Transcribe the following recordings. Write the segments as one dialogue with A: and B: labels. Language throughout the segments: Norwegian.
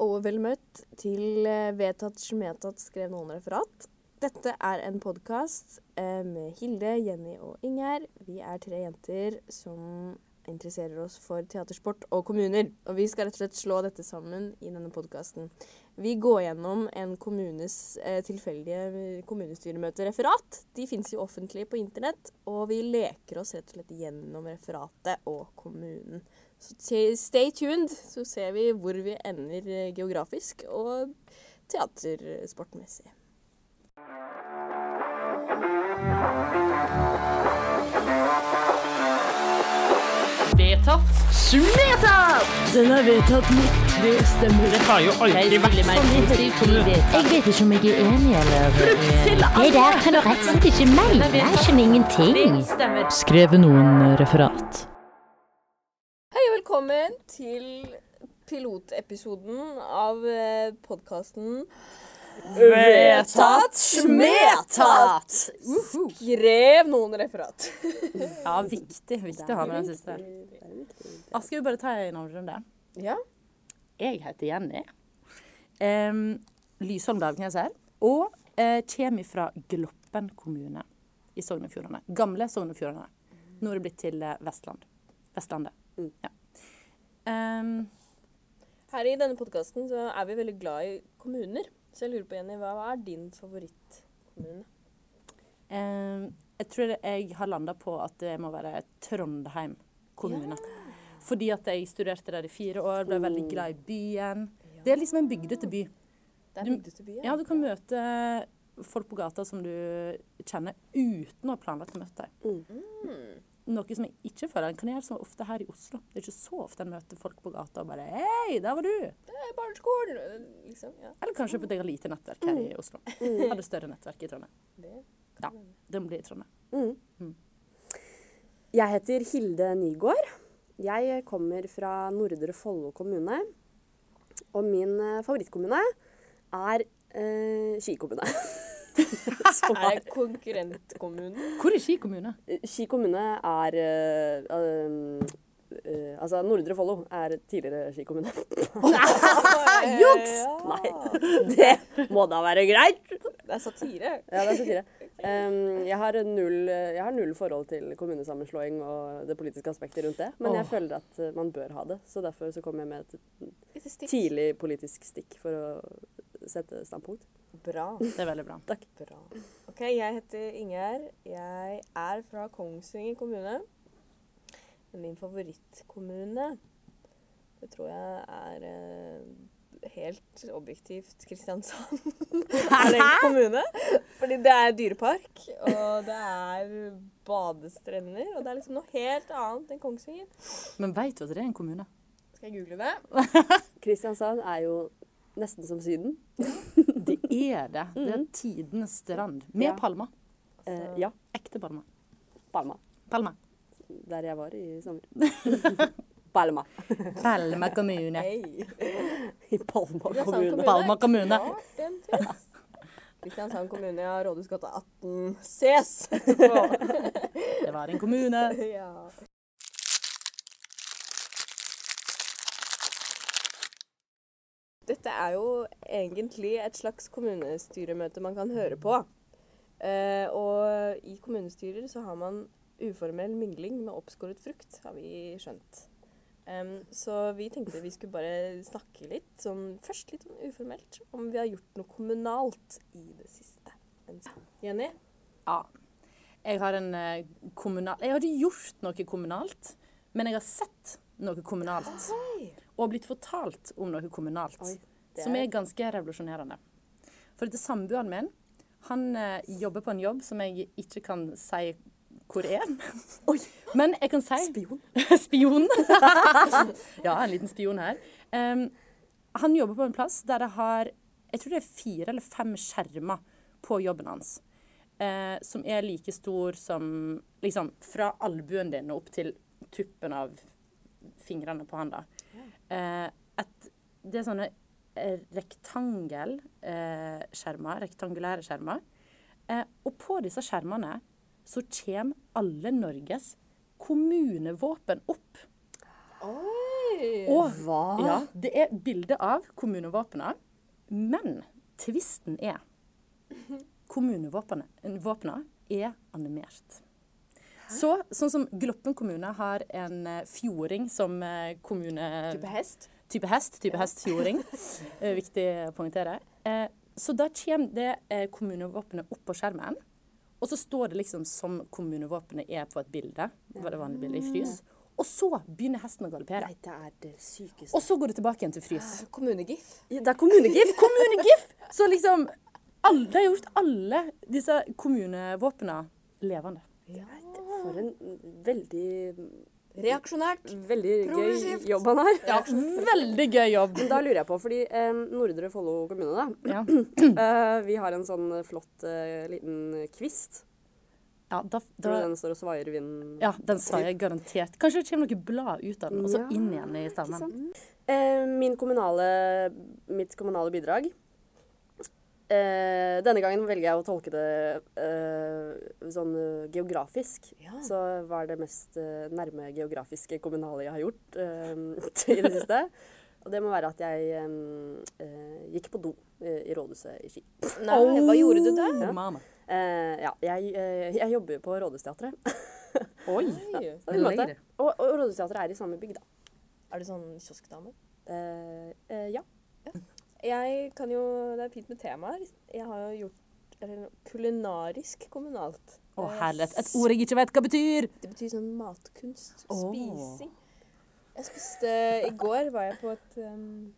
A: og vel møtt til eh, Vedtatt smetatt skrev noen referat. Dette er en podkast med Hilde, Jenny og Ingjerd. Vi er tre jenter som interesserer oss for teatersport og kommuner. Og vi skal rett og slett slå dette sammen i denne podkasten. Vi går gjennom en kommunes eh, tilfeldige kommunestyremøtereferat. De fins jo offentlig på internett. Og vi leker oss rett og slett gjennom referatet og kommunen. Så stay tuned, så ser vi hvor vi ender eh, geografisk og teatersportmessig.
B: Vedtatt.
C: Den er vedtatt mitt. Det stemmer.
B: Det har jo aldri vært sånn.
D: Jeg vet ikke om jeg er enig eller Det der kan du rett og slett ikke mene. Jeg skjønner ingenting.
C: Skrevet noen referat.
A: Velkommen til pilotepisoden av podkasten
B: Vedtatt
A: smetatt! Skrev noen referat.
B: Ja, viktig. Viktig å ha med den siste. Skal vi bare ta en avrunde?
A: Ja.
B: Jeg heter Jenny. Um, Lysholm Dalknes her. Og uh, kommer fra Gloppen kommune i Sogn og Fjordane. Gamle Sogn og Fjordane. Nå er det blitt til uh, Vestland. Vestlandet. Ja. Um,
A: Her i denne podkasten så er vi veldig glad i kommuner. Så jeg lurer på, Jenny, hva er din favorittkommune?
B: um, jeg tror jeg har landa på at det må være Trondheim kommune. Fordi at jeg studerte der i fire år, ble veldig glad i byen. Det er liksom en bygdete by.
A: Det er bygdete by,
B: Ja, du kan møte folk på gata som du kjenner uten å ha planlagt å møte dem.
A: Mm.
B: Noe som jeg ikke føler en kan gjøre så ofte her i Oslo. Det er ikke så ofte en møter folk på gata og bare Hei, der var du!
A: Det er barneskolen! Liksom. Ja.
B: Eller kanskje fordi jeg har lite nettverk her i Oslo. Hadde større nettverk i Trondheim.
A: Det.
B: Ja, den blir i Trondheim.
E: Jeg heter Hilde Nygård. Jeg kommer fra Nordre Follo kommune. Og min eh, favorittkommune er eh, Ski kommune.
A: Er det konkurrentkommunen?
B: Hvor er Ski kommune?
E: Ski kommune er uh, uh, eh, Altså, Nordre Follo er tidligere Ski kommune.
A: Juks!
E: Nei, det må da være greit!
A: Det er satire.
E: Ja, det er satire. Um, jeg, har null, jeg har null forhold til kommunesammenslåing og det politiske aspektet rundt det. Men jeg føler at man bør ha det, så derfor så kom jeg med et tidlig politisk stikk for å sette standpunkt.
A: Bra.
B: Det er veldig bra.
A: Bra. OK, jeg heter Ingjerd. Jeg er fra Kongsvinger kommune. Min favorittkommune, det tror jeg er eh, helt objektivt Kristiansand. er det en kommune? Fordi det er dyrepark, og det er badestrender, og det er liksom noe helt annet enn Kongsvinger.
B: Men veit du at det er en kommune?
A: Skal jeg google det?
E: Kristiansand er jo nesten som Syden.
B: Det er det. Det er tidenes strand. Med
E: Ja.
B: palmer.
E: Eh, ja,
B: Ekte palmer.
E: Palma.
B: Palma.
E: Der jeg var i sommer. Palma.
B: Palma kommune.
A: Hey.
E: I Palma
A: Kristiansand
E: kommune.
B: Palma kommune.
A: Finnes. Kristiansand kommune, ja. Rådhusgata 18. Ses.
B: Det var en kommune.
A: ja. Dette er jo egentlig et slags kommunestyremøte man kan høre på. Eh, og i kommunestyrer så har man uformell mingling med oppskåret frukt, har vi skjønt. Um, så vi tenkte vi skulle bare snakke litt, sånn, først litt sånn uformelt, om vi har gjort noe kommunalt i det siste. Jenny?
B: Ja. Jeg har en eh, kommunal... Jeg har ikke gjort noe kommunalt, men jeg har sett noe kommunalt. Og blitt fortalt om noe kommunalt.
E: Oi, er...
B: som
E: er-
B: ganske revolusjonerende. For dette samboeren min, han eh, jobber på en jobb som jeg ikke kan si hvor er. Men jeg kan si
E: Spion.
B: spion. ja, en liten spion her. Um, han jobber på en plass der det har Jeg tror det er fire eller fem skjermer på jobben hans. Eh, som er like stor som liksom fra albuen din og opp til tuppen av fingrene på handa. Eh, et, det er sånne eh, rektangelskjermer, rektangulære skjermer. Eh, og på disse skjermene så kommer alle Norges kommunevåpen opp.
A: Oi!
B: Og
E: Hva?
B: ja, det er bilde av kommunevåpnene. men tvisten er Kommunevåpnene er animert. Så, sånn som Gloppen kommune har en eh, fjording som eh, kommune...
A: Type hest.
B: Type hest, type hest, fjording. Eh, Viktig å poengtere. Så da kommer det kommunevåpenet opp på skjermen. Og så står det liksom som kommunevåpenet er på et bilde. Var det vanlige bildet i frys. Og så begynner hesten å galoppere.
E: Nei, det er det sykeste.
B: Og så går det tilbake igjen til frys.
A: Kommunegif.
E: Ja, det er kommunegif!
B: Kommunegif! Så liksom alle, De har gjort alle disse kommunevåpnene levende.
E: For en veldig,
A: Reaksjonært.
E: veldig gøy jobb han har.
B: Veldig gøy jobb.
E: Da lurer jeg på, fordi eh, Nordre Follo kommune, da.
B: Ja,
E: Eh, vi har en sånn flott eh, liten kvist.
B: ja, da, da,
E: den står og svaier i vinden?
B: ja den svaier garantert. Kanskje det kommer noe blad ut av den, og så
E: Ja,
B: inn igjen i stemmen.
E: Eh, min kommunale, mitt kommunale bidrag. Eh, denne gangen velger jeg å tolke det eh, sånn eh, geografisk.
A: Ja.
E: Så hva er det mest eh, nærme geografiske kommunale jeg har gjort eh, i det siste? Og det må være at jeg eh, gikk på do i rådhuset i Ski.
A: Nei, hva gjorde du der?
B: Ja.
E: Eh, ja, jeg, jeg jobber på Rådhusteatret.
B: Oi.
E: En. Og, og Rådhusteatret er i samme bygd, da.
A: Er du sånn kioskdame?
E: Eh, eh, ja.
A: Jeg kan jo Det er fint med temaer. Jeg har jo gjort eller, kulinarisk kommunalt.
B: Å,
A: Eh,
B: herlighet. Et ord jeg ikke vet hva betyr.
A: Det betyr sånn matkunst.
B: Oh.
A: Spising. Jeg spiste I går var jeg på et, um,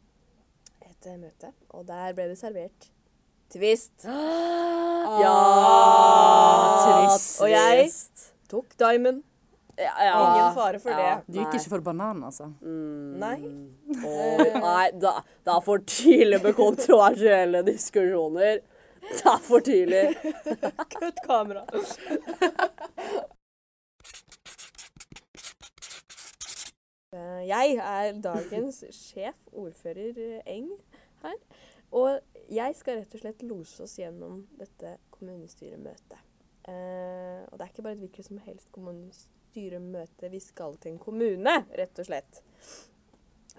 A: et eh, møte, og der ble det servert Twist.
E: Ja!
B: Twist.
A: Og jeg tok Diamond.
E: Ja, ja.
A: Ingen fare for
E: Ja.
A: det.
B: Du gikk ikke for banan, altså?
A: Nei.
E: Oh, nei, da, det er for tidlig med kontroversielle diskusjoner. Det er for tidlig.
A: Kutt kamera. Eh, Jeg er dagens sjef, ordfører eh, Eng her. Og jeg skal rett og slett lose oss gjennom dette kommunestyremøtet. Eh, og det er ikke bare et hvilket som helst kommunestyremøte. Vi skal til en kommune, rett og slett.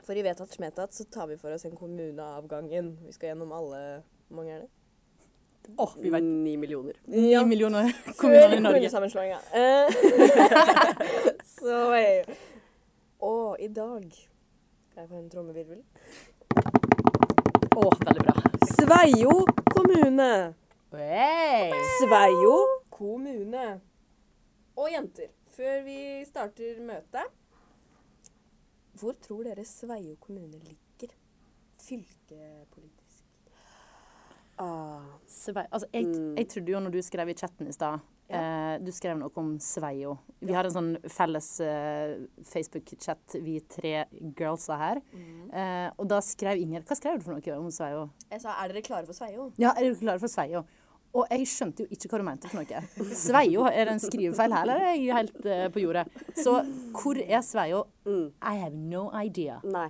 A: For i Vedtatt smetat så tar vi for oss en kommune av gangen. Vi skal gjennom alle Hvor mange er det?
B: Å, vi vet
E: Ni millioner.
B: ni millioner
A: Før
B: kommuner i Norge.
A: kommunesammenslåinga. Eh, så hey. Og i dag Skal jeg få en trommevirvel?
B: Å, veldig bra.
A: Sveio kommune.
B: Hey.
A: Sveio kommune. Og jenter, før vi starter møtet Hvor tror dere Sveio kommune ligger? Fylkepolitisk.
E: Ah,
B: Svei, altså, jeg, jeg trodde jo når du skrev i chatten i stad eh, Du skrev noe om Sveio. Vi har en sånn felles eh, Facebook-chat, vi tre girlsa her. Eh, og da skrev Inger Hva skrev du for noe om Sveio?
A: Jeg sa er dere klare for Sveio?
B: Ja, er dere klare for Sveio? Og jeg skjønte jo ikke hva du mente for noe. Sveio, er det en skrivefeil her, eller er jeg helt uh, på jordet? Så hvor er Sveio? I have no idea.
E: nei.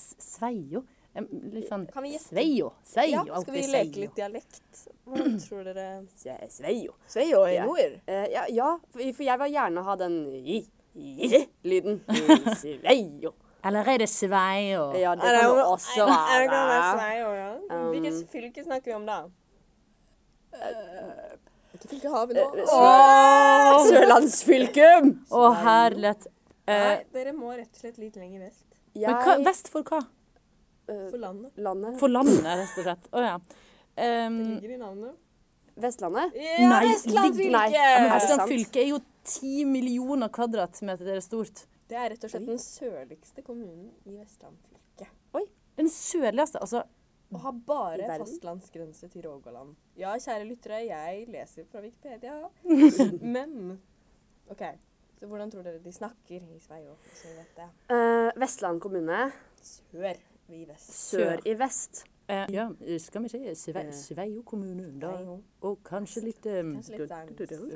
B: Sveio? Litt sånn
A: Kan vi gjette?
B: Sveio, Sveio,
A: Ja, skal vi leke litt dialekt? Hvordan tror dere
E: Sveio.
A: Sveio i
E: Ja.
A: nord?
E: Eh, ja, ja, for for jeg vil gjerne ha den i-lyden. Sveio.
B: Eller er det Sveio?
E: Ja, det kan det også være.
A: Hvilket fylke snakker vi om da? Hvilket fylke har vi nå?
E: Sørlandsfylket!
B: Å, herlighet.
A: Nei,
B: Eh,
A: dere må rett og slett litt lenger vest.
B: men hva,
E: Jeg
B: vest for hva?
A: For landet.
E: Landet.
B: For landet, rett og slett. Å ja.
A: Det ligger i navnet.
E: Vestlandet?
A: Ja,
B: Nei,
A: Vestland
E: ligger- nei.
A: fylke!
B: Vestland
E: sant?
B: er jo ti millioner kvadratmeter stort.
A: Det er rett og slett den sørligste kommunen i Vestland fylke.
B: Den sørligste, altså
A: Og har bare fastlandsgrense til Rogaland. Ja, kjære lyttere, jeg leser fra Wikipedia. Men OK. Så hvordan tror dere de snakker i Sveio? Så vet jeg.
E: Eh, Vestland kommune.
A: Sør i vest.
E: Sør i vest.
B: Uh, Ja, skal vi se Sve, Sveio kommune, da. Og kanskje litt
A: Kanskje.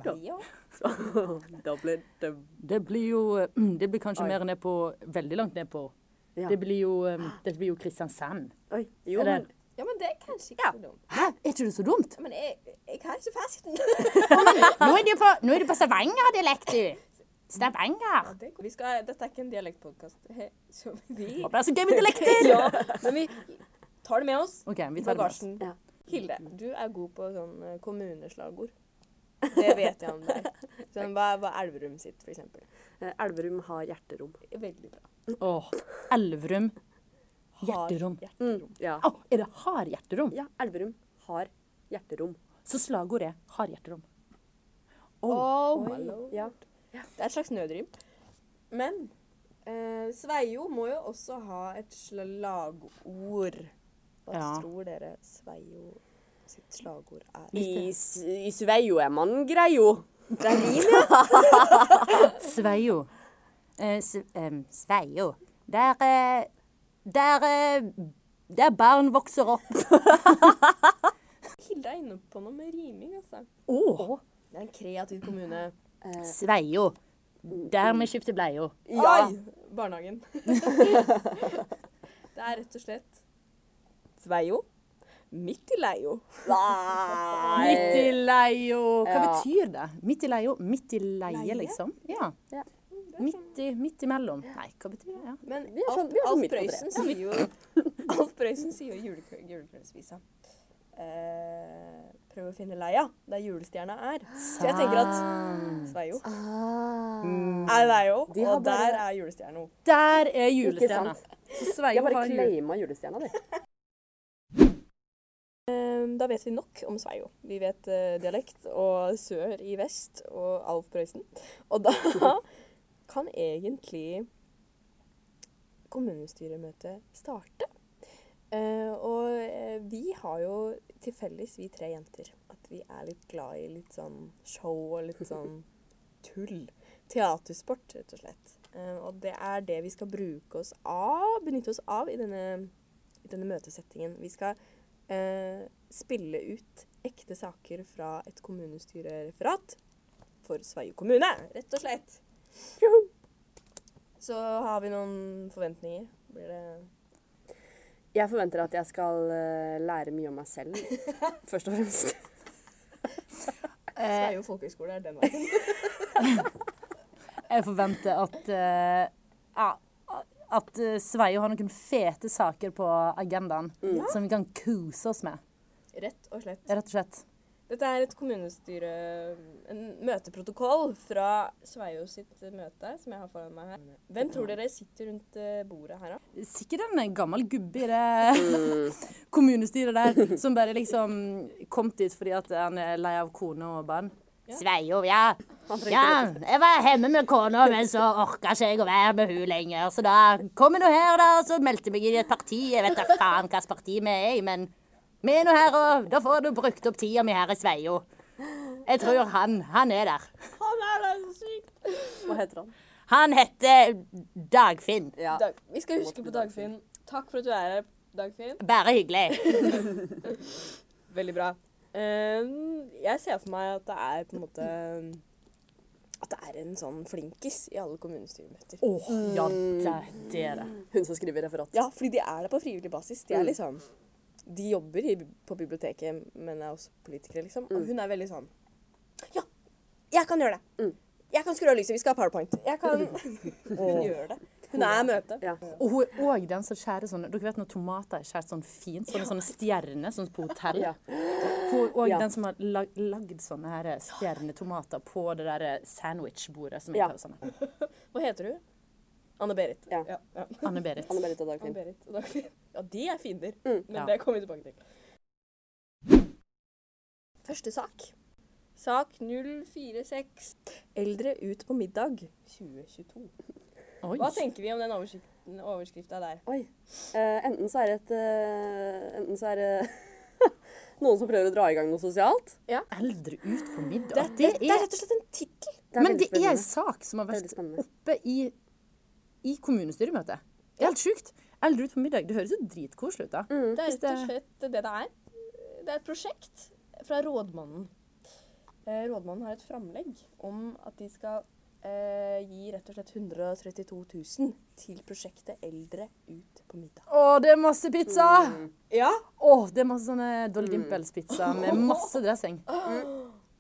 A: Sveio?
E: Da blir det
B: Det blir jo eh, Det blir kanskje
E: Oi.
B: mer ned på Veldig langt ned på
E: Ja.
B: Det blir jo, det blir jo Kristiansand.
E: Oi. Jo,
B: det-
E: men
A: Ja, men det er kanskje ikke så dumt.
B: Hæ, er ikke det så dumt?
A: Men jeg, jeg har ikke fasiten.
B: Nå er du på, nå er du på Stavanger-dialekt, du. Stavanger.
A: Det, vi skal, dette er ikke en dialektpodkast. Så vi
B: Håper det er så gøy med dialekter!
A: Ja, men vi tar det med oss
B: OK, vi
A: i
B: tar det med oss.
A: bagasjen.
E: Ja.
A: Hilde, du er god på sånn eh, kommuneslagord. Det vet jeg om deg. Sånn, hva, hva er Elverum sitt, eksempel?
E: Eh, Elverum har hjerterom.
A: Veldig bra.
B: Åh, Elverum.
A: Har
B: Hjerterom.
A: Mm,
E: Ja.
B: Å, er det har hjerterom?
E: ja, Elverum har hjerterom.
B: Så slagordet er har hjerterom.
A: Oh,
E: Oi,
A: my lord.
E: Ja.
A: Det er et slags nødrim. Men eh, Sveio må jo også ha et slagord. Hva
B: Ja.
A: tror dere Sveio sitt slagord er?
E: I, S- I Sveio er man greio.
A: Det er rim, ja.
B: Sveio. Eh, Sveio. Der eh, Der eh, Der barn vokser opp.
A: Hilde er inne på noe med riming, altså.
B: Åh,
A: Det er en kreativ kommune.
B: Sveio. Der vi skifter bleia.
E: Ja.
A: Oi! Barnehagen. det er rett og slett Sveio. Midt i leio.
E: Nei.
B: Midt i leio. Hva
E: Ja.
B: betyr det? Midt i leio, Midt i leie,
A: Leie?
B: liksom? Ja.
E: Ja.
B: Midt, i, midt imellom. Nei, hva betyr det? Ja.
A: Men
E: Vi sånn-
A: Alf,
E: vi er sånn
A: Alf Prøysen sier jo Alf Prøysen sier jo julekveldsvisa. Eh, prøv å finne leia der julestjerna er. Så jeg tenker at Sveio
E: Ah.
A: er Leio,
E: De og
A: og der er julestjerna.
B: Der er julestjerna. Sveio
E: har bare claima julestjerna, de.
A: Eh, da vet vi nok om Sveio. Vi vet uh, dialekt og sør i vest og Alf Prøysen. Og da kan egentlig kommunestyremøtet starte. Eh, og eh, vi har jo til felles, vi tre jenter, at vi er litt glad i litt sånn show og litt sånn tull. Teatersport, rett og slett. Eh, og det er det vi skal bruke oss av, benytte oss av i denne, i denne møtesettingen. Vi skal eh, spille ut ekte saker fra et kommunestyrereferat for Sveio kommune, rett og slett. Så har vi noen forventninger. Blir det
E: Jeg forventer at jeg skal eh, lære mye om meg selv, først og fremst.
A: Sveio folkehøyskole er den veien.
B: Jeg forventer at uh, ja, at eh, Sveio har noen fete saker på agendaen som vi kan kose oss med.
A: Rett og slett.
B: Rett og slett.
A: Dette er et kommunestyre... En møteprotokoll fra Sveio sitt møte, som jeg har foran meg her. Hvem tror dere sitter rundt eh, bordet her, da?
B: Sikkert en gammel gubbe i det kommunestyret der som bare liksom kom dit fordi at han er lei av kone og barn. Sveio, ja. Ja, jeg var hjemme med kona, men så orka ikke jeg å være med hun lenger. Så da kom jeg nå her, da, og så meldte jeg meg inn i et parti. Jeg vet da faen hvilket parti vi er i, men er nå her, og da får du brukt opp tida mi her i Sveio. Jeg tror han, han er der.
A: Han er der, så sykt!
E: Hva heter han?
B: Han heter Dagfinn.
E: Ja.
A: Dag, vi skal huske på Dagfinn. Takk for at du er her, Dagfinn.
B: Bare hyggelig.
A: Veldig bra. Ehm, jeg ser for meg at det er på en måte At det er en sånn flinkis i alle kommunestyremøter.
B: Oh, ja, det, det er det.
E: Hun som skriver referat.
A: Ja, fordi de er der på frivillig basis. De er liksom De jobber i, på biblioteket, men er også politikere, liksom. Og hun er veldig sånn Ja, jeg kan gjøre det. Jeg kan skru av lyset. Vi skal ha powerpoint. Jeg kan Hun gjør det. Hun er møte.
E: Ja.
B: Og hun er òg den som skjærer sånn Dere vet når tomater er skåret sånn fint? Sånne, sånne stjerner, sånn på hotell?
E: Ja.
B: Hun er òg
E: Ja.
B: den som har lag, lagd sånne her stjernetomater på det der sandwichbordet som
E: Ja.
B: jeg kaller sånn.
A: Hva heter hun? Anne-Berit.
E: Ja.
A: Ja, ja.
B: Anne-Berit.
E: Anne-Berit og Dagfinn.
A: Dagfinn. Ja, de er fiender.
E: Mm.
A: Men
B: Ja.
A: det kommer vi tilbake til. Første sak. Sak 046. Eldre ut på middag 2022.
B: Oi.
A: Hva tenker vi om den overskriften- overskrifta der?
E: Oi. Eh, enten så er det et eh, Enten så er det noen som prøver å dra i gang noe sosialt.
B: Eldre ut på middag.
A: Det,
B: Det,
A: det er rett og slett en tittel.
B: Men det er en sak som har vært oppe i, i kommunestyremøtet. Det er helt sjukt. Eldre ut på middag. Det høres jo dritkoselig ut, da.
A: Det er rett og slett det det er. Det er et prosjekt fra rådmannen. Eh, rådmannen har et framlegg om at de skal eh, gi rett og slett 132 000 til prosjektet Eldre ut på middag.
B: Å, det er masse pizza!
A: Ja.
B: Å, det er masse sånne Dolly Dimples-pizza med masse dressing.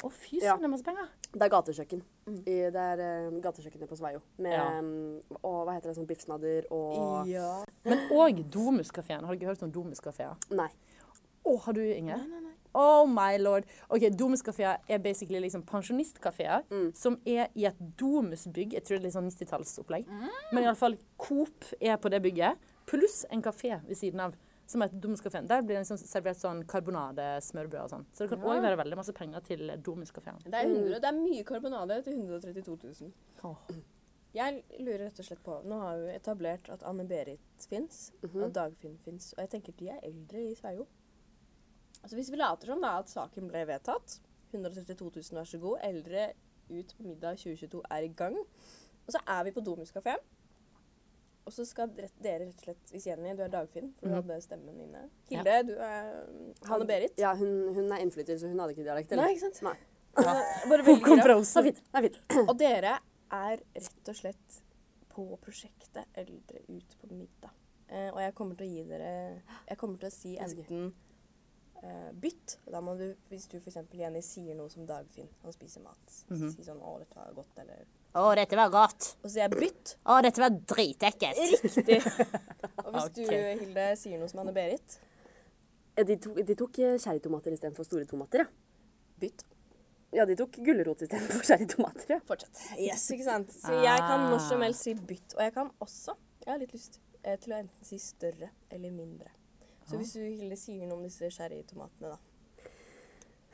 B: Å, fy søren, det er masse penger.
E: Det er gatekjøkken. I, det er eh, gatekjøkkenet på Sveio. Med
F: Ja.
E: um, og hva heter det, sånn biffsnadder og
A: Ja.
F: Men òg Domuskafeen. Har du ikke hørt om Domuskafeer?
E: Nei.
F: Å, har du, Inge? Nei, nei, nei. Oh my lord. Ok, Domuskafeer er basically liksom pensjonistkafeer som er i et domusbygg. Jeg tror det er litt sånn 90-tallsopplegg. Men iallfall Coop er på det bygget, pluss en kafé ved siden av. Som heter Domuskafeen. Der blir det liksom servert sånn karbonadesmørbrød og sånn. Så det kan òg være veldig masse penger til Domuskafeen.
A: Det 100, det er mye karbonade til 132 000.
F: Oh.
A: Jeg lurer rett og slett på Nå har vi etablert at Anne-Berit fins, og Dagfinn fins. Og jeg tenker de er eldre i Sveio. Altså Hvis vi later som da at saken ble vedtatt 132 000, vær så god. Eldre ut på middag 2022 er i gang. Og så er vi på Domus kafé. Og så skal dere rett og slett Hvis Jenny, du er Dagfinn, for du hadde stemmen inne. Hilde, du er Hanne-Berit.
E: Ja, hun, hun er innflytter, så hun hadde ikke dialekt.
A: Nei, ikke sant?
E: Nei.
A: Bare veldig
E: Kom er fint. Det er fint.
A: Og dere er rett og slett på prosjektet Eldre ut på middag. Eh, og jeg kommer til å gi dere Jeg kommer til å si enten eh, bytt. Da må du, hvis du f.eks. Jenny sier noe som Dagfinn, han spiser mat,
F: Mhm.
A: si sånn 'Å, dette var godt', eller
B: Å, dette var godt.
A: Og så sier jeg bytt.
B: Å, dette var dritekkelt.
A: Riktig. Og hvis du,
F: Ok.
A: Hilde, sier noe som Anne-Berit,
E: Eh, De tok, de tok eh, cherrytomater istedenfor store tomater, ja.
A: bytt.
E: Ja, de tok gulrot istedenfor cherrytomater, ja.
A: Fortsett. Yes, ikke sant? Så jeg kan når som helst si bytt. Og jeg kan også Jeg har litt lyst eh, til å enten si større eller mindre. Så hvis du, Hilde, sier noe om disse cherrytomatene, da.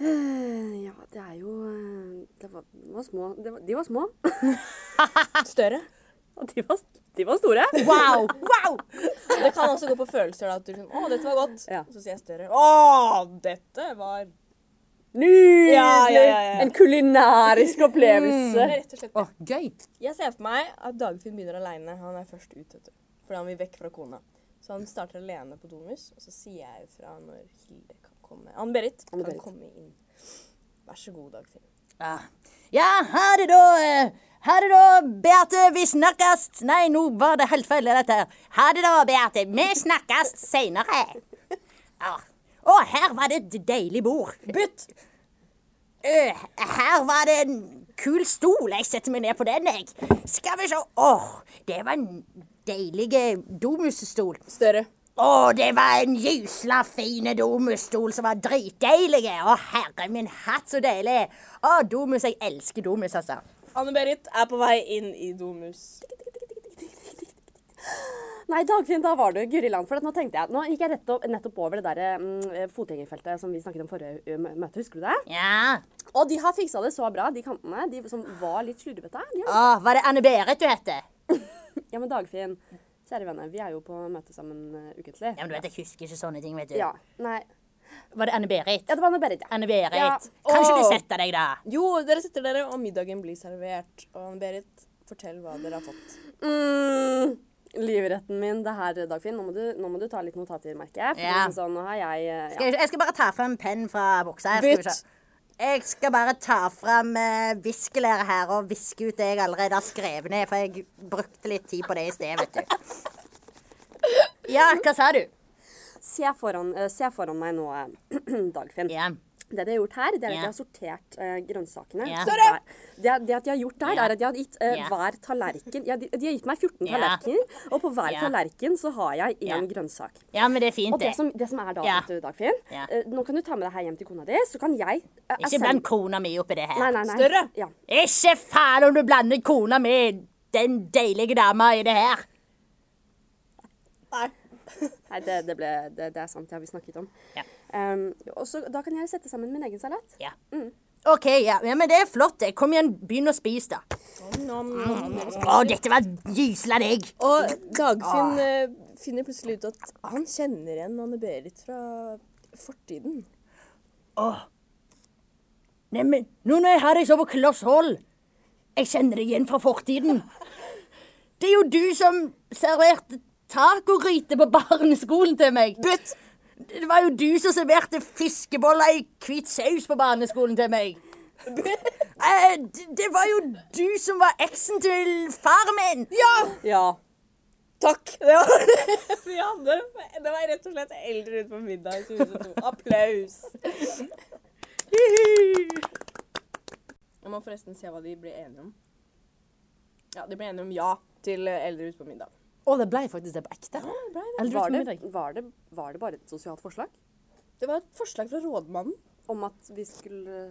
E: Eh, Ja, det er jo eh, Det var, de var små. Det var, de var små.
A: Større.
E: Og de var, de var store.
B: Wow! wow.
A: Det kan også gå på følelser. da, At du liksom, 'Å, dette var godt.'
E: Ja.
A: Så sier jeg større. 'Å, dette var
E: Nydelig!
A: Ja, ja, ja, ja.
E: En kulinarisk opplevelse.
A: er rett og slett
F: Oh, gøy.
A: Jeg ser for meg at Dagfinn begynner aleine. Han er først ut, vet du. Fordi han vil vekk fra kona. Så han starter alene på Domus, og så sier jeg fra når Hilde kan komme. Ann-Berit kan
E: Ann-Berit.
A: komme inn. Vær så god, Dagfinn.
B: Ja, ja ha det da. her er det da, Beate. Vi snakkes. Nei, nå var det helt feil, dette her. Ha det da, Beate. Vi snakkes seinere. Ja. Å, her var det et deilig bord.
A: Bytt!
B: Her var det en kul stol. Jeg setter meg ned på den, jeg. Skal vi se. Åh, det var en deilig domusstol.
A: Større.
B: Å, det var en gysla fin domusstol som var dritdeilig. Å, herre min hatt, så deilig. Å, domus. Jeg elsker domus, altså.
A: Anne-Berit er på vei inn i Domus.
E: Nei, Dagfinn, da var du Guriland. For nå tenkte jeg, nå gikk jeg rett opp, nettopp over det der mm, fotgjengerfeltet som vi snakket om forrige ø, møte. Husker du det?
B: Ja.
E: Og de har fiksa det så bra, de kantene. De som var litt slurvete.
B: Åh, var det Anne-Berit du heter?
E: Ja, men Dagfinn, kjære venner, vi er jo på møte sammen uh, ukentlig.
B: Ja, men du vet, jeg husker ikke sånne ting, vet du.
E: Ja. Nei.
B: Var det Anne-Berit?
E: Ja, det var Anne-Berit, ja.
B: Anne-Berit.
E: Ja.
B: Kan ikke du sette deg, da?
A: Jo, dere setter dere, og middagen blir servert. Og Anne-Berit, fortell hva dere har fått.
E: Mm, livretten min, det her, Dagfinn. Nå må du, nå må du ta litt notater, merker jeg.
B: Ja.
E: liksom sånn, har jeg ja.
B: Skal jeg, jeg skal bare ta frem penn fra boksa.
A: Bytt.
B: Jeg skal bare ta frem eh, viskelæret her og viske ut det jeg allerede har skrevet ned, for jeg brukte litt tid på det i sted, vet du. Ja, hva sa du?
E: Se foran, eh, se foran meg nå, eh, Dagfinn.
B: Ja.
E: Det de har gjort her, det er at de har sortert uh, grønnsakene. Yeah. Det, det at de har gjort der, er at de har gitt uh,
B: yeah.
E: hver tallerken ja, de, de har gitt meg 14
B: yeah.
E: tallerkener, og på hver tallerken så har jeg én grønnsak.
B: ja, men det er fint,
E: Og det
B: Og
E: som, det som er da, vet du, Dagfinn eh, Nå kan du ta med deg her hjem til kona di, så kan jeg eh,
B: Ikke bland kona mi oppi det her.
E: Nei, nei, nei.
A: Større?
E: Ja.
B: Ikke faen om du blander kona mi, den deilige dama i det her.
A: Nei.
E: Nei, det, det, ble, det, det er sant. Det har vi snakket om.
B: Ja.
E: Um, og så, da kan jeg sette sammen min egen salat.
B: Ja. OK, ja. ja, men det er flott, det. Kom igjen, begynn å spise, da.
A: Nom, nom.
B: Å, dette var gysla deg.
A: Og Dagfinn ah. finner plutselig ut at han kjenner igjen Anne-Berit fra fortiden.
B: Neimen, nå når jeg har deg så på kloss hold Jeg kjenner deg igjen fra fortiden. Det er jo du som serverte tacogryte på barneskolen til meg.
A: Bytt!
B: Det var jo du som serverte fiskeboller i hvit saus på barneskolen til meg. Eh, det, var jo du som var eksen til faren min.
A: Ja!
E: Ja.
A: Takk! Det var vi hadde. Det var rett og slett eldre ut på middag i 2002. Applaus! Jeg må forresten se hva de ble enige om. Ja, de ble enige om ja til eldre ute på middag.
G: Å, det ble faktisk det på ekte. Ja,
E: Var
G: det. Var,
E: det, var, det, var det bare et sosialt forslag?
A: Det var et forslag fra rådmannen.
E: Om at vi skulle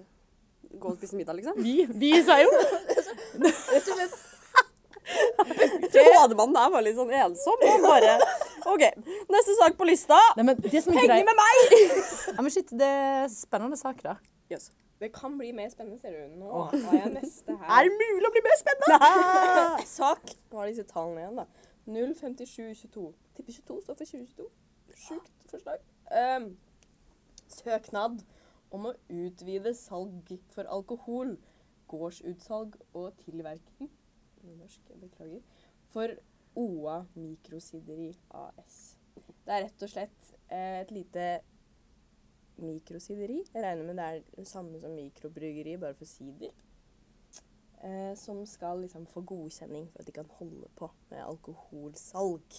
E: gå og spise middag, liksom?
G: Vi, vi sa jo
A: Rett og slett.
E: Rådmannen der var litt sånn ensom. Og bare OK, neste sak på lista.
G: Nei, men det som
A: Penger
G: greit
A: med meg!
G: ja, men shit, det er spennende sak, da.
E: Yes.
A: Det kan bli mer spennende, ser du. Nå har jeg neste her.
G: Er det mulig å bli mer spennende?
A: Sak. Nå er disse tallene igjen, da. 05722. Tipper 22 står for 2022. Sjukt forslag. Um, søknad om å utvide salg for alkohol, gårdsutsalg og tilverking norsk, beklager. For OA Mikrosideri AS. Det er rett og slett eh, et lite mikrosideri. Jeg regner med det er det samme som mikrobryggeri, bare for sider. Eh, som skal liksom få godkjenning for at de kan holde på med alkoholsalg.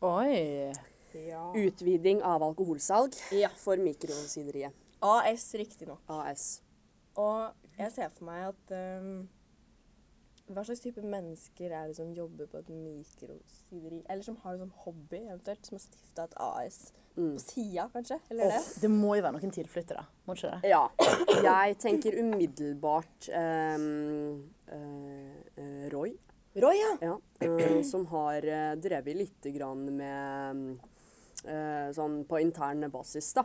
G: Oi.
A: Ja.
E: Utviding av alkoholsalg
A: Ja.
E: for mikrosideriet.
A: AS, riktignok.
E: AS.
A: Og jeg ser for meg at um, Hva slags type mennesker er det som jobber på et mikrosideri? Eller som har det som hobby, eventuelt? Som har stifta et AS
E: Mm.
A: på sida, kanskje? Eller det?
G: Det må jo være noen tilflyttere, må ikke det?
E: Ja. Jeg tenker umiddelbart um, eh, Roy.
A: Roy, ja.
E: Ja, uh, som har drevet litt grann med uh, sånn på intern basis, da.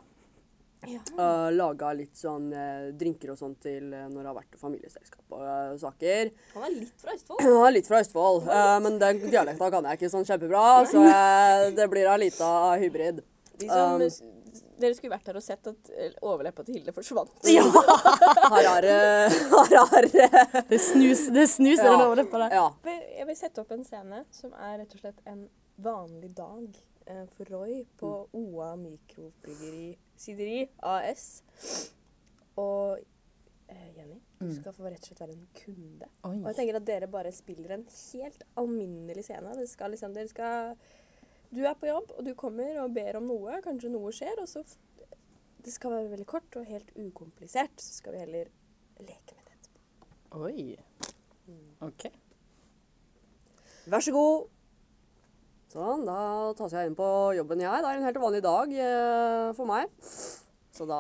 A: ja.
E: Uh, laga litt sånn uh, drinker og sånn til uh, når det har vært familieselskap og uh, saker.
A: Han er litt fra Østfold.
E: Han er litt fra Østfold, men den dialekta kan jeg ikke sånn kjempebra, så det blir ei lita hybrid.
A: De som,
E: Um,
A: dere skulle vært her og sett at eh, overleppa til Hilde forsvant.
E: Ja! Harare. er det
G: snus, det snus
E: Ja.
G: den overleppa der.
E: Ja.
A: Jeg vil sette opp en scene som er rett og slett en vanlig dag eh, for Roy på OA Mikrobryggeri Sideri AS. Og eh, Jenny, du skal få rett og slett være en kunde.
G: Oi.
A: Og jeg tenker at dere bare spiller en helt alminnelig scene. Det skal liksom, dere skal, du er på jobb, og du kommer og ber om noe. Kanskje noe skjer, og så Det skal være veldig kort og helt ukomplisert. Så skal vi heller leke med det etterpå.
G: Oi. OK.
A: Vær så god.
E: Sånn, da tas jeg inn på jobben, jeg. Det er en helt vanlig dag eh, for meg. Så da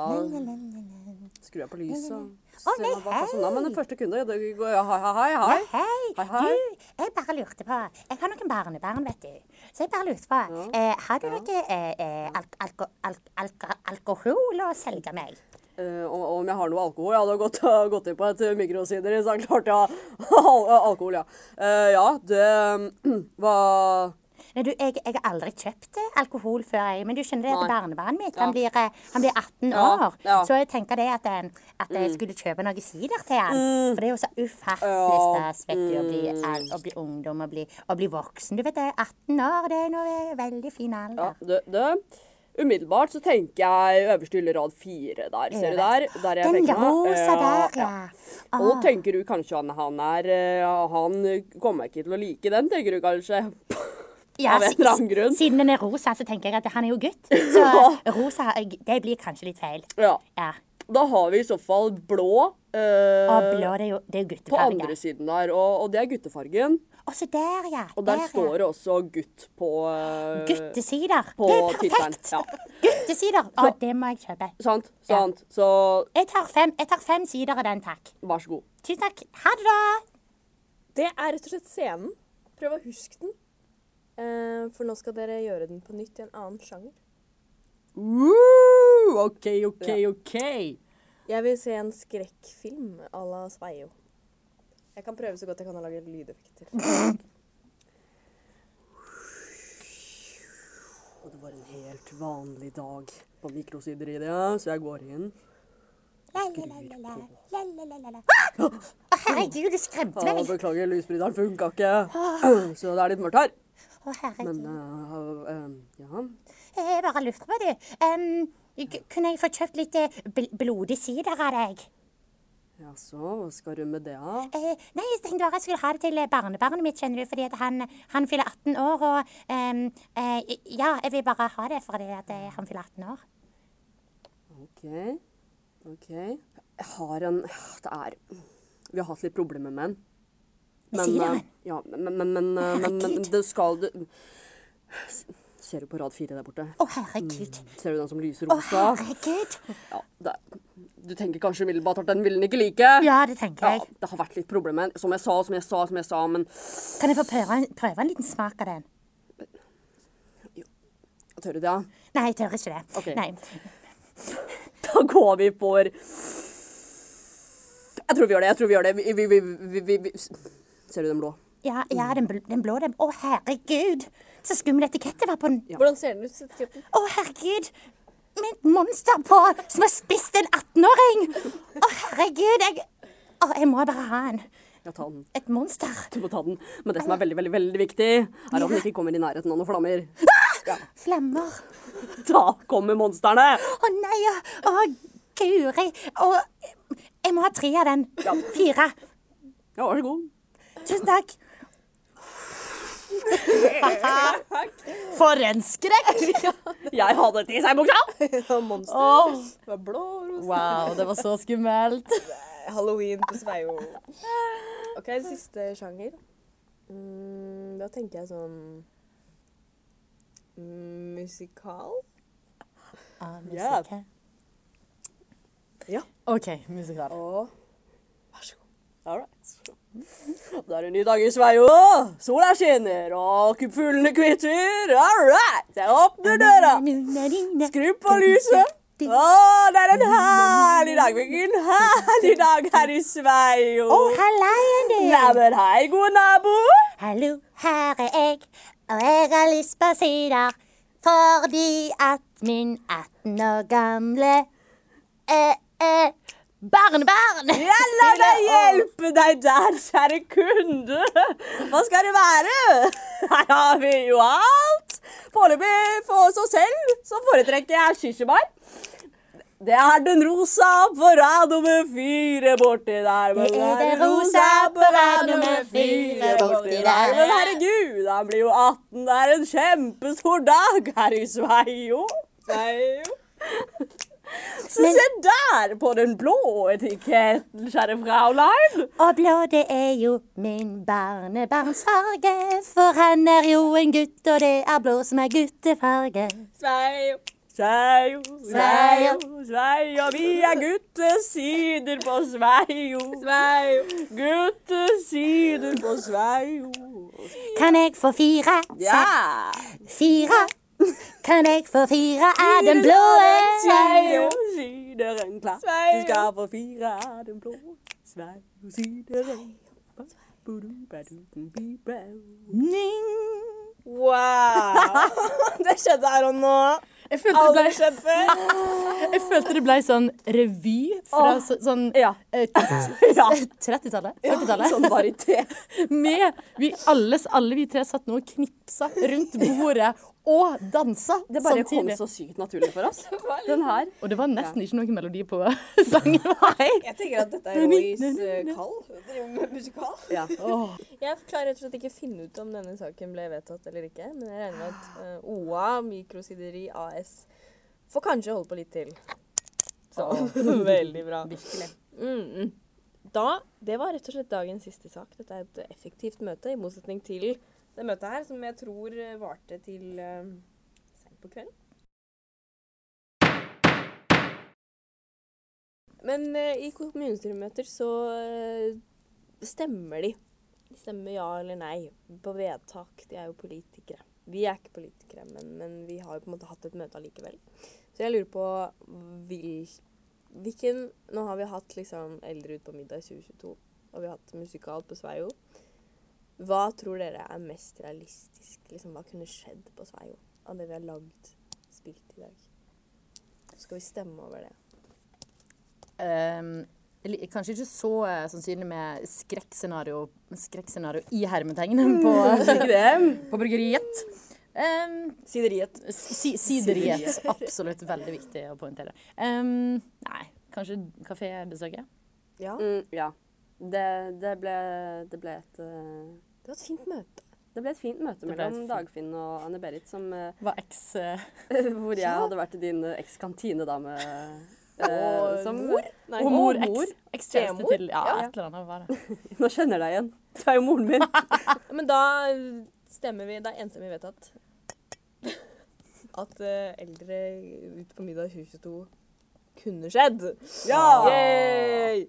E: skrur jeg på lyset
B: Å, nei,
E: er. Men den første kunden det går ja, Hei, hei, hei.
B: Hei,
E: Hei, hei.
B: du, jeg bare lurte på Jeg har noen barnebarn, vet du. Så jeg bare lurte på eh, Har du noe eh, eh, alk alk alk alkohol å selge meg?
E: Og om jeg har noe alkohol? Jeg hadde gått, gått inn på et mikrosider, så er klart jeg har alkohol, ja. Uh, ja, det Hva
B: Nei, du, jeg, jeg har aldri kjøpt eh, alkohol før, jeg. Men du skjønner det at barnebarnet mitt
E: Ja.
B: han, blir, eh, han blir 18
E: Ja,
B: år.
E: ja.
B: Så jeg tenker det at, eh, at jeg skulle kjøpe noe sider til han. For det er jo så ufattelig
E: Mm. Ja,
B: stas å bli, å bli ungdom og bli, å bli voksen. Du vet det, 18 år det er noe veldig fin
E: Ja,
B: alder.
E: det, det Umiddelbart så tenker jeg øverste hylle rad fire der. Ser du der? Der jeg
B: Den rosa der, ja.
E: Og
B: Ah.
E: tenker du kanskje han, han er Han kommer ikke til å like den, tenker du kanskje?
B: Ja,
E: Av en eller annen grunn.
B: Siden den er rosa, så tenker jeg at han er jo gutt. Så rosa, det blir kanskje litt feil.
E: Ja.
B: Ja.
E: Da har vi i så fall blå eh,
B: Og blå, det er jo, det er
E: på andre siden der, og, og det er guttefargen.
B: Og så der, ja.
E: Og der
B: der
E: står det også gutt på eh,
B: Guttesider.
E: på
B: Det er perfekt.
E: Ja.
B: Guttesider. Å, det må jeg kjøpe.
E: Sant, sant. Så
B: Jeg tar fem, jeg tar fem sider av den, takk.
E: vær så god.
B: Tusen takk. Ha det, da.
A: Det er rett og slett scenen. Prøv å huske den. Eh, for nå skal dere gjøre den på nytt i en annen sjanger.
G: Uh, OK, OK, OK.
A: Jeg vil se en skrekkfilm à la Sveio. Jeg kan prøve så godt jeg kan å lage lydeffekter.
E: Og det var en helt vanlig dag på mikrosideriet, så jeg går inn.
B: Herregud, du skremte
E: Ja,
B: meg.
E: beklager, lysbryteren funka ikke. Så det er litt mørkt her.
B: Å, herregud.
E: Men eh, eh, ja.
B: Jeg bare lurte på, du. K- kunne jeg få kjøpt litt eh, bl blodig sider av deg?
E: Jaså, hva skal du med det, da?
B: Eh, nei, jeg tenkte bare jeg skulle ha det til eh, barnebarnet mitt, skjønner du, fordi at han, han fyller 18 år, og ehm, eh, ja, jeg vil bare ha det fordi at eh, han fyller 18 år.
E: OK. OK. Jeg har en Det er Vi har hatt litt problemer med den.
D: Jeg sier
E: eh, ja, men, men, men, eh, men, men det skal du Ser du på rad fire der borte?
D: Å, herregud.
E: Ser du den som lyser
D: Å, herregud.
E: Ja, det, du tenker kanskje umiddelbart at den vil den ikke like?
D: Ja, det tenker jeg.
E: Ja, det har vært litt problemer. Som jeg sa, som jeg sa, som jeg sa, men
D: Kan jeg få prøve en, prøve en liten smak av den?
E: Tør du det? ja?
D: Nei, jeg tør ikke det.
E: Ok.
D: Nei.
E: Da går vi for Jeg tror vi gjør det. Jeg tror vi gjør det. Vi, vi, vi, vi, vi, vi. Ser du den blå?
D: Ja, ja den, bl den blå, den Å, herregud. Så skummel etikette var på den.
A: Hvordan ser den ut? etiketten?
D: Å, herregud. Med et monster på som har spist en 18-åring. Å, herregud. Jeg, å, jeg må bare ha en.
E: Ja, ta den.
D: Et monster.
E: Du må ta den. Men det som er veldig, veldig, veldig viktig, er at den ikke kommer i nærheten av noen flammer.
D: Flammer.
E: Da kommer monstrene!
D: Å nei, å, å guri. Å, jeg må ha tre av den. Ja. Fire.
E: Ja, vær så god.
D: Tusen takk. For en skrekk!
E: Jeg hadde det i seg buksa!
A: Ja, monster. Det var blå rosa.
B: Wow, det var så skummelt.
A: Halloween på Sveio. OK, siste sjanger. Mm, da tenker jeg sånn Musikal? Ah, Musikal?
E: Ja.
A: Ja.
B: OK, musikal.
A: Og.
E: All right. Det er en ny dag i Sveio. Sola skinner, og fuglene kvitter. All right. Jeg åpner døra. Skru på lyset. Å, det er en herlig dag. Hvilken herlig dag her i Sveio.
D: Å, hallaien du.
E: Neimen, hei, gode nabo.
D: Hallo, her er jeg, og jeg har lyst på sider. Fordi at min 18 år gamle eh, eh, barnebarn
E: Ja, la meg hjelpe deg der, kjære kunde. Hva skal det være? Her har vi jo alt. Foreløpig for oss selv så foretrekker jeg kirsebær. Det er den rosa på rad nummer fire borti der.
D: Det er den rosa på rad nummer fire borti der.
E: Men herregud, han blir jo 18. Det er en kjempestor dag her i Sveio.
A: Sveio.
E: Så se der på den blå etiketten, kjære Fraulein.
D: Og blå, det er jo min barnebarnsfarge. For han er jo en gutt, og det er blå som er guttefarge.
A: Sveio.
E: Sveio,
D: Sveio.
E: Sveio, vi er guttesider på Sveio.
A: Sveio.
E: Guttesider på Sveio.
D: Kan jeg få fire?
E: Ja!
D: Fire. Kan jeg få fire av den blå?
E: Sveio, sideren klar. Du skal få fire av den blå. Sveio, sideren
A: Wow. Det skjedde her og nå.
B: Jeg følte det ble, jeg følte det ble sånn revy fra så, sånn
E: Ja.
B: eh, 30-tallet? 40-tallet?
E: Sånn varieté.
B: Med vi alles, alle vi tre satt nå og knipsa rundt bordet og dansa
E: Det bare kom så sykt naturlig for oss. Den her.
B: Og det var nesten ikke noe melodi på sangen. Nei.
A: Jeg tenker at dette er Roys uh, kall. Driver med musikal.
E: Ja.
A: Jeg klarer rett og slett ikke finne ut om denne saken ble vedtatt eller ikke. Men jeg regner med at uh, OA, Mikrosideri AS, får kanskje holde på litt til. Så veldig bra.
B: Virkelig.
A: Mm, mm. Da, Det var rett og slett dagens siste sak. Dette er et effektivt møte, i motsetning til det møtet her, som jeg tror eh, varte til uh, sent på kvelden. Men eh, i kommunestyremøter så eh, stemmer de. De stemmer ja eller nei på vedtak. De er jo politikere. Vi er ikke politikere, men, men vi har jo på en måte hatt et møte allikevel. Så jeg lurer på vil, hvilken Nå har vi hatt liksom Eldre ut på middag i 2022, og vi har hatt Musikalt på Sveio. Hva tror dere er mest realistisk? Liksom, hva kunne skjedd på Sveio av det vi har lagd, spilt i dag? Så skal vi stemme over det.
B: Um, kanskje ikke så uh, sannsynlig med skrekkscenario, skrekkscenario i hermetegn på, på bryggeriet. Um,
A: Sideriet.
B: si, sideriet. Absolutt veldig viktig å poengtere. Um, nei, kanskje kafébesøket?
A: Ja.
E: Mm, ja. Det, det, ble, det ble et eh,
A: Det var et fint møte.
E: Det ble et fint møte mellom
B: fint-
E: Dagfinn og Anne-Berit, som eh,
B: Var eks... eh,
E: Hvor jeg hadde vært din eks-kantinedame Eh, som mor? Nei,
B: Og mor,
E: og
B: eks, ekskjæreste
E: Stemor?
B: til Ja,
E: Ja.
B: et eller annet var det.
E: Nå kjenner jeg deg igjen. Du er jo moren min.
A: Men da stemmer vi, det er enstemmig vedtatt at eldre ut på middag 2022 kunne skjedd.
E: Ja!
A: Yay!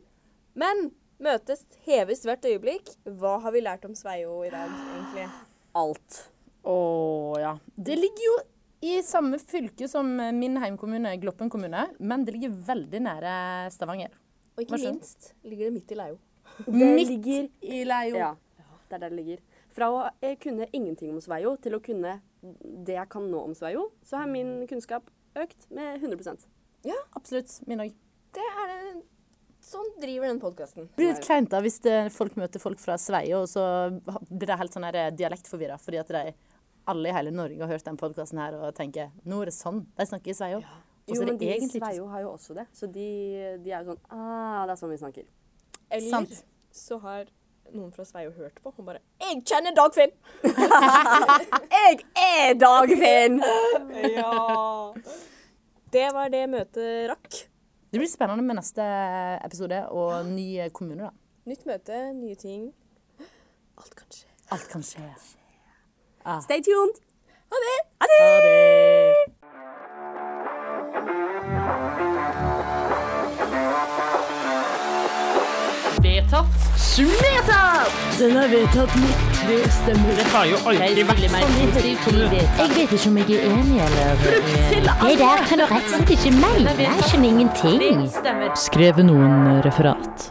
A: Men møtes heves hvert øyeblikk. Hva har vi lært om Sveio i dag, egentlig?
E: Alt.
B: Å ja. Det ligger jo i samme fylke som min heimkommune, Gloppen kommune, men det ligger veldig nære Stavanger.
A: Og ikke minst ligger det midt i Leio.
B: Midt
E: ligger-
B: i Leio.
E: Ja, det er der det ligger. Fra å kunne ingenting om Sveio til å kunne det jeg kan nå om Sveio, så har min kunnskap økt med 100 Ja,
B: Absolutt. Min òg.
A: Det er det Sånn driver den podkasten.
B: Blir litt kleint da hvis det, folk møter folk fra Sveio, og så blir de helt sånn her dialektforvirra fordi at de alle i hele Norge har hørt den podkasten her og tenker nå er det sånn de snakker i Sveio. Og så
E: Jo, men de i Sveio har jo også det. Så de, de er sånn Ah, det er sånn vi snakker.
A: Eller
B: Sant.
A: så har noen fra Sveio hørt på og bare 'Jeg kjenner Dagfinn!'
E: Jeg er Dagfinn!
A: ja. Det var det møtet rakk.
B: Det blir spennende med neste episode og ny kommune, da.
A: Nytt møte, nye ting. Alt kan skje.
B: Alt kan skje.
E: Stay tuned!
A: Ha det!
B: Ha det!
C: Vedtatt. Vedtatt! Den er vedtatt mitt. Det stemmer. Det har jo aldri vært sånn
D: Jeg vet ikke om jeg er enig, eller Det der kan du rett og slett ikke mene. Jeg skjønner ingenting.
C: Skrevet noen referat.